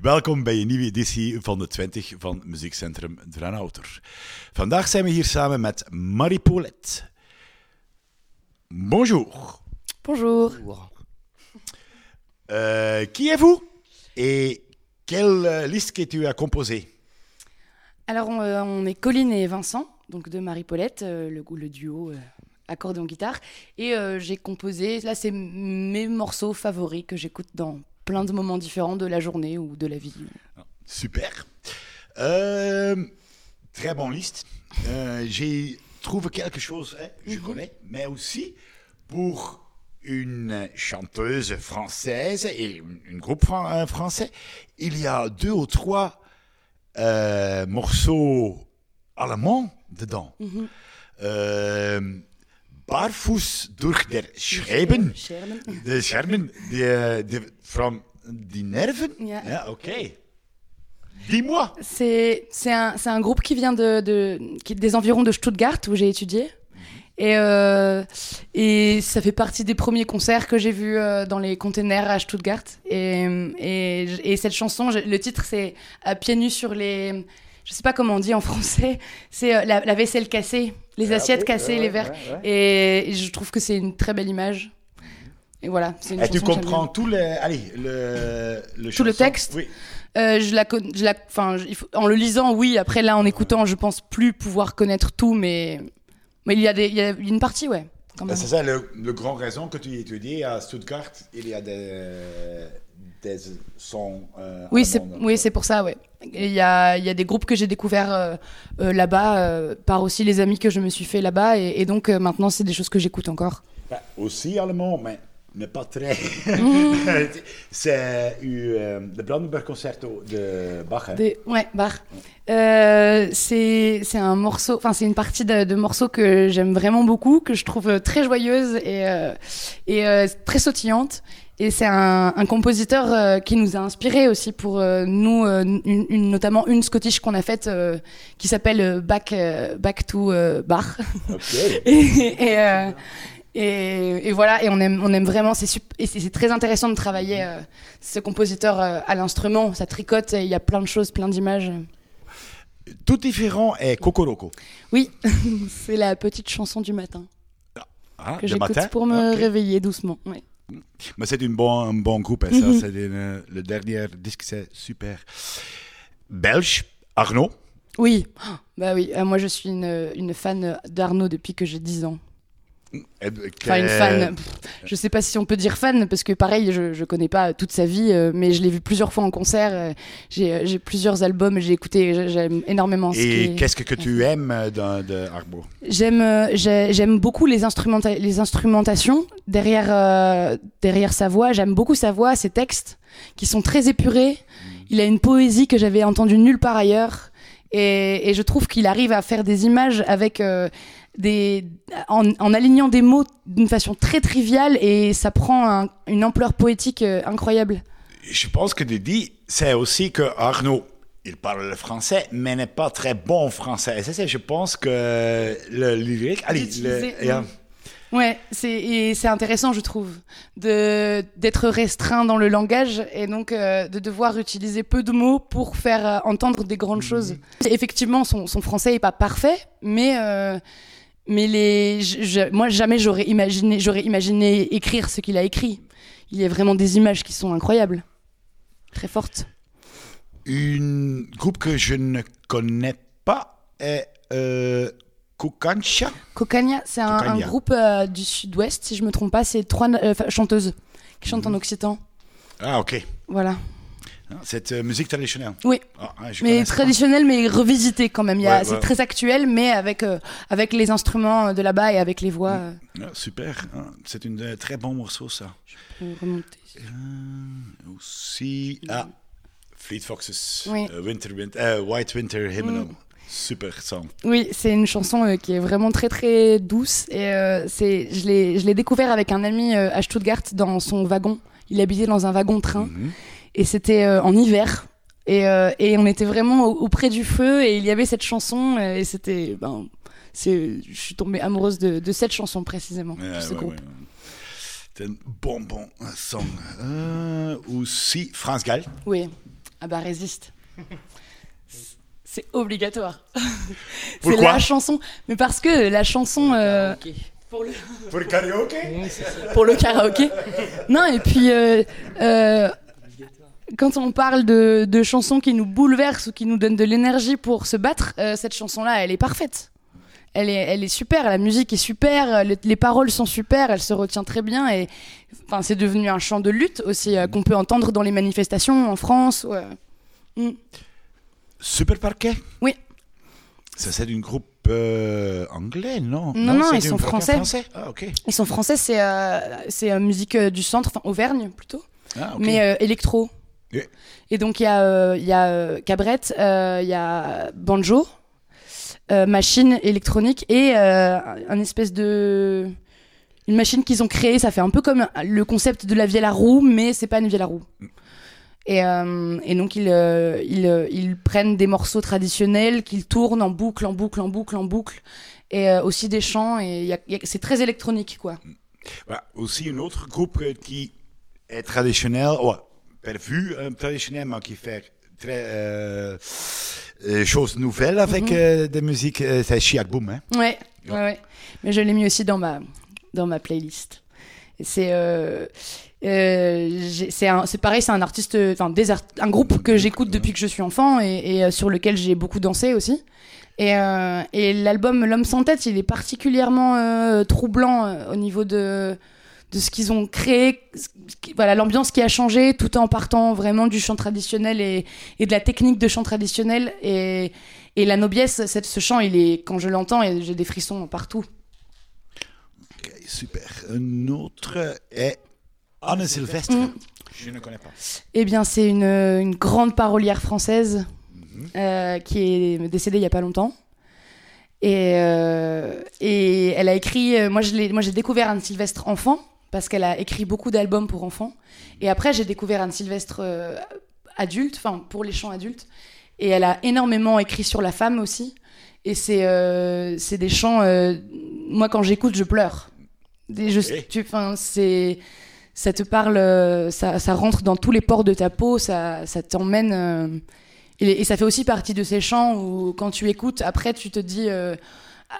Welkom bij een nieuwe editie van de 20 van Muziekcentrum Dranouter. Vandaag zijn we hier samen met Marie Paulette. Bonjour. Bonjour. Euh, qui êtes-vous et quelle liste que tu as composée? Alors, on, euh, on est Colline et Vincent, donc de Marie-Paulette, euh, le, le duo euh, accordéon-guitare. Et euh, j'ai composé, là, c'est mes morceaux favoris que j'écoute dans plein de moments différents de la journée ou de la vie. Super. Euh, très bonne liste. Euh, J'ai trouvé quelque chose, hein, je connais, mais aussi pour une chanteuse française et un groupe fran- euh, français, il y a deux ou trois euh, morceaux allemands dedans. Euh, Barfuß durch der Schreiben. Schermen. De schermen, de, de, from die nerven? Ja. Ja, oké. Dis-moi. C'est c'est un, c'est un groupe qui vient de, de, qui, des environs de Stuttgart, où j'ai étudié. Et, euh, et ça fait partie des premiers concerts que j'ai vus euh, dans les containers à Stuttgart. Et, et, et cette chanson, le titre, c'est À pieds nus sur les. Je sais pas comment on dit en français. C'est euh, la, la vaisselle cassée, les assiettes cassées, les verres. Et, et je trouve que c'est une très belle image. Et voilà. c'est une Et tu que j'aime comprends tout le, allez, le, le Tout le chanson? texte Oui. Euh, je la, con- je la, enfin, en le lisant, oui. Après, là, en écoutant, je pense plus pouvoir connaître tout, mais, mais il y a des, il y a une partie, ouais. Ben, même. C'est ça le, le grand raison que tu étudies à Stuttgart. Il y a des, des sons. euh, Oui, c'est, oui, c'est pour ça, ouais. Il y a, y a des groupes que j'ai découverts euh, euh, là-bas, par aussi les amis que je me suis fait là-bas, et, et donc maintenant, c'est des choses que j'écoute encore. Ben, aussi allemand, mais, mais pas très. Mm. c'est eu, euh, le Brandenburg Concerto de Bach. hein. Ouais, Bach. Euh, c'est c'est un morceau, enfin c'est une partie de, de morceaux que j'aime vraiment beaucoup, que je trouve très joyeuse et euh, et euh, très sautillante. Et c'est un, un compositeur euh, qui nous a inspiré aussi pour nous, une- une- notamment une Scottish qu'on a faite qui s'appelle Back Back to Bach. Ok. et, et, et, et voilà, et on aime, on aime vraiment, c'est et c'est très intéressant de travailler euh, ce compositeur euh, à l'instrument, ça tricote, il y a plein de choses, plein d'images. Tout différent est Kokoroko. Oui, c'est la petite chanson du matin Ah, que le j'écoute pour me réveiller doucement. ouais. Mais c'est un bon, un bon groupe, hein, ça, Mhm. c'est une- le dernier disque, c'est super. Belge, Arnaud? Oui, Oh, bah oui, euh, moi je suis une, une fan d'Arnaud depuis que j'ai 10 ans. Enfin, une fan, pff, je sais pas si on peut dire fan, parce que pareil, je, je connais pas toute sa vie, euh, mais je l'ai vu plusieurs fois en concert, euh, j'ai euh, j'ai plusieurs albums, j'ai écouté, j'ai- j'aime énormément Et qu'est-ce que, que tu aimes dans, de Arnaud J'aime j'ai- j'aime beaucoup les, instrumenta- les instrumentations derrière, euh, derrière sa voix. J'aime beaucoup sa voix, ses textes qui sont très épurés. Il a une poésie que j'avais entendue nulle part ailleurs. Et, et je trouve qu'il arrive à faire des images avec des, en, en alignant des mots d'une façon très triviale et ça prend un- une ampleur poétique euh, incroyable. Je pense que dis, c'est aussi que Arnaud, il parle le français, mais n'est pas très bon français. Et ça, je pense que le lyrique, allez, le. Ouais, c'est c'est intéressant, je trouve, de d'être restreint dans le langage et donc euh, de devoir utiliser peu de mots pour faire euh, entendre des grandes choses. Effectivement, son, son français est pas parfait, mais mais les, je- je- moi jamais j'aurais imaginé j'aurais imaginé écrire ce qu'il a écrit. Il y a vraiment des images qui sont incroyables, très fortes. Un groupe que je ne connais pas est euh, Kukancha. Cocania, c'est un, groupe euh, du sud-ouest, si je me trompe pas, c'est trois euh, chanteuses qui chantent en occitan. Ah, ok. Voilà. C'est euh, musique traditionnelle. Oui. Ah, je Mais connais ça. traditionnel, mais revisité quand même. Ouais, c'est ouais. très actuel, mais avec euh, avec les instruments de là-bas et avec les voix. euh, Ah, super. Ah, c'est un très bon morceau, ça. pour remonter. Euh, aussi, ah, Fleet Foxes, Oui. Winter, Win- euh, White Winter Hymnal. Super song. Oui, c'est une chanson euh, qui est vraiment très très douce et euh, c'est je l'ai je découvert avec un ami euh, à Stuttgart dans son wagon. Il habitait dans un wagon train Mhm. Et c'était euh, en hiver. Et, euh, et on était vraiment au- auprès du feu et il y avait cette chanson euh, et c'était ben c'est je suis tombée amoureuse de, de cette chanson précisément Ouais, de ce ouais, groupe. ouais. C'est un bon, bon song. Euh, aussi, France Gall. Oui. Ah bah résiste. C'est obligatoire. c'est la chanson. Mais parce que la chanson. euh, pour le Pour le karaoké pour le karaoké. Non, et puis euh, euh, quand on parle de, de chansons qui nous bouleversent ou qui nous donnent de l'énergie pour se battre, euh, cette chanson-là, elle est parfaite. Elle est, elle est super, la musique est super, le- les paroles sont super, elle se retient très bien et enfin, c'est devenu un chant de lutte aussi euh, qu'on peut entendre dans les manifestations en France. ouais. Mm. Super Parquet? Oui. Ça, c'est un groupe euh, anglais, non? Non, non, ils sont français. Ah. Ils sont français, c'est euh, c'est euh, musique euh, du centre, enfin Auvergne plutôt. Ah, mais euh, électro. Et donc il y a, euh, il y a euh, cabrette, euh, il y a banjo, euh, machine électronique et un espèce de une machine qu'ils ont créée. Ça fait un peu comme le concept de la vielle à roue, mais c'est pas une vielle à roue. Et, euh, et donc ils, ils, ils prennent des morceaux traditionnels qu'ils tournent en boucle, en boucle, en boucle, en boucle, et aussi des chants. Et c'est très électronique, quoi. Voilà. Aussi un autre groupe qui est traditionnel, ouais, per vue euh, traditionnel, mais qui fait très euh, euh, choses nouvelles avec Mhm. euh, de musique, euh, c'est Chiac Boom. Hein? Ouais, Ouais. Mais je l'ai mis aussi dans ma, dans ma playlist. C'est c'est un- pareil, c'est un artiste, enfin des art- un groupe que j'écoute depuis que je suis enfant et, et, sur lequel j'ai beaucoup dansé aussi. Et, et l'album L'homme sans tête, il est particulièrement troublant au niveau de de ce qu'ils ont créé, voilà l'ambiance qui a changé, tout en partant vraiment du chant traditionnel et, et de la technique de chant traditionnel et, et la noblesse. Cette, ce chant, il est quand je l'entends, j'ai des frissons partout. Ok, super. Un autre est Anne Sylvestre. Mm. Je ne connais pas. Eh bien, c'est une, une grande parolière française euh, qui est décédée il y a pas longtemps. Et, euh, et elle a écrit. euh, moi, j'ai découvert Anne Sylvestre enfant parce qu'elle a écrit beaucoup d'albums pour enfants. Et après, j'ai découvert Anne Sylvestre euh, adulte, enfin pour les chants adultes. Et elle a énormément écrit sur la femme aussi. Et c'est euh, des chants. euh, moi, quand j'écoute, je pleure. Des- je- tu- c'est ça te parle, euh, ça, ça rentre dans tous les pores de ta peau, ça, ça t'emmène. et, et ça fait aussi partie de ces chants où, quand tu écoutes, après, tu te dis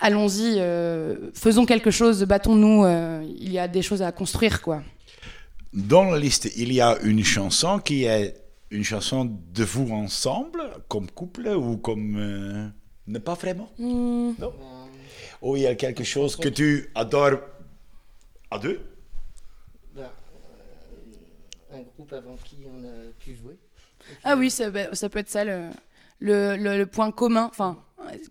allons-y, euh, faisons quelque chose, battons-nous, euh, il y a des choses à construire, quoi. Dans la liste, il y a une chanson qui est une chanson de vous ensemble, comme couple ou comme... euh, ne pas vraiment? Hmm, Non? Ou il y a quelque chose que tu adores à deux? Bah, euh, un groupe avant qui on a pu jouer. Ah oui, ça, bah, ça peut être ça le, le, le- le point commun, enfin,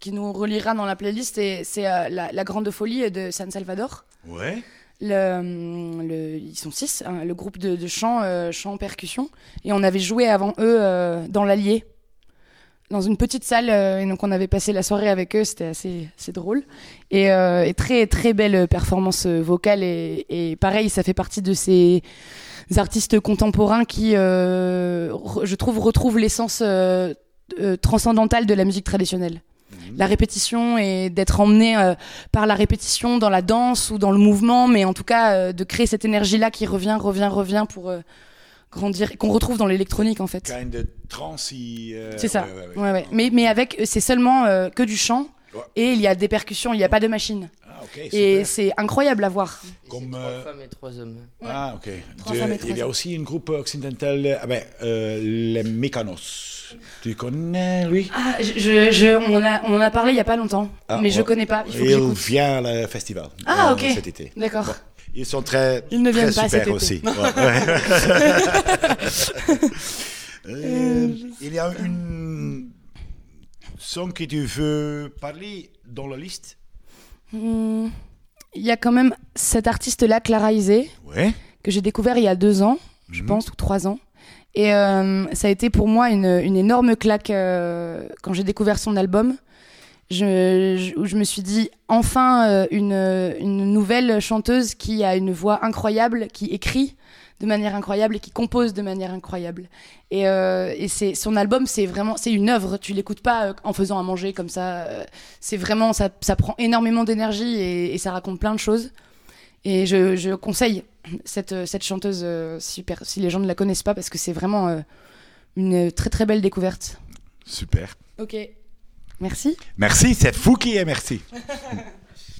qui nous reliera dans la playlist, et c'est euh, la, la Grande Folie de San Salvador. Ouais. Le, hum, le- ils sont six, hein, le groupe de, de chant, euh, chant percussion. Et on avait joué avant eux euh, dans l'Allier, dans une petite salle. euh, et donc on avait passé la soirée avec eux, c'était assez, assez drôle. Et, et très très belle performance vocale. Et, et pareil, ça fait partie de ces artistes contemporains qui, re- je trouve, retrouvent l'essence transcendantale de la musique traditionnelle la répétition et d'être emmené euh, par la répétition dans la danse ou dans le mouvement, mais en tout cas euh, de créer cette énergie-là qui revient, revient, revient pour euh, grandir, et qu'on retrouve dans l'électronique en fait. Kind de transi. euh, C'est ça. ouais, ouais, ouais. Ouais, ouais. Mais, mais avec, c'est seulement que du chant et il y a des percussions, il n'y a pas de machine. Ah, ok, Et c'est incroyable à voir. Comme, trois euh, femmes et trois hommes. Ah, ok. De- et il y a aussi un groupe occidental, euh, ah ben, euh, les Mécanos. Tu connais lui Ah, je, je, on, en a, on en a parlé il n'y a pas longtemps, Ah, mais je ouais. connais pas. Il faut que Il j'écoute. vient au festival Ah, euh, ok. cet été. D'accord. Ils sont très, Ils ne très viennent pas super cet été. aussi. Ouais. Euh, il y a une son que tu veux parler dans la liste? Il y a quand même cet artiste-là, Clara Isé, Ouais. que j'ai découvert il y a deux ans, je Mhm. pense, ou trois ans. Et euh, ça a été pour moi une, une énorme claque euh, quand j'ai découvert son album. Je, je, où je me suis dit, enfin, euh, une, une nouvelle chanteuse qui a une voix incroyable, qui écrit de manière incroyable et qui compose de manière incroyable. Et, euh, et c'est son album, c'est vraiment, c'est une œuvre. Tu l'écoutes pas euh, en faisant à manger comme ça. euh, c'est vraiment, ça, ça prend énormément d'énergie et, et ça raconte plein de choses. Et je, je conseille cette, cette chanteuse euh, super, si les gens ne la connaissent pas, parce que c'est vraiment euh, une très très belle découverte. Super. Ok. Merci. Merci, c'est fou qui est merci.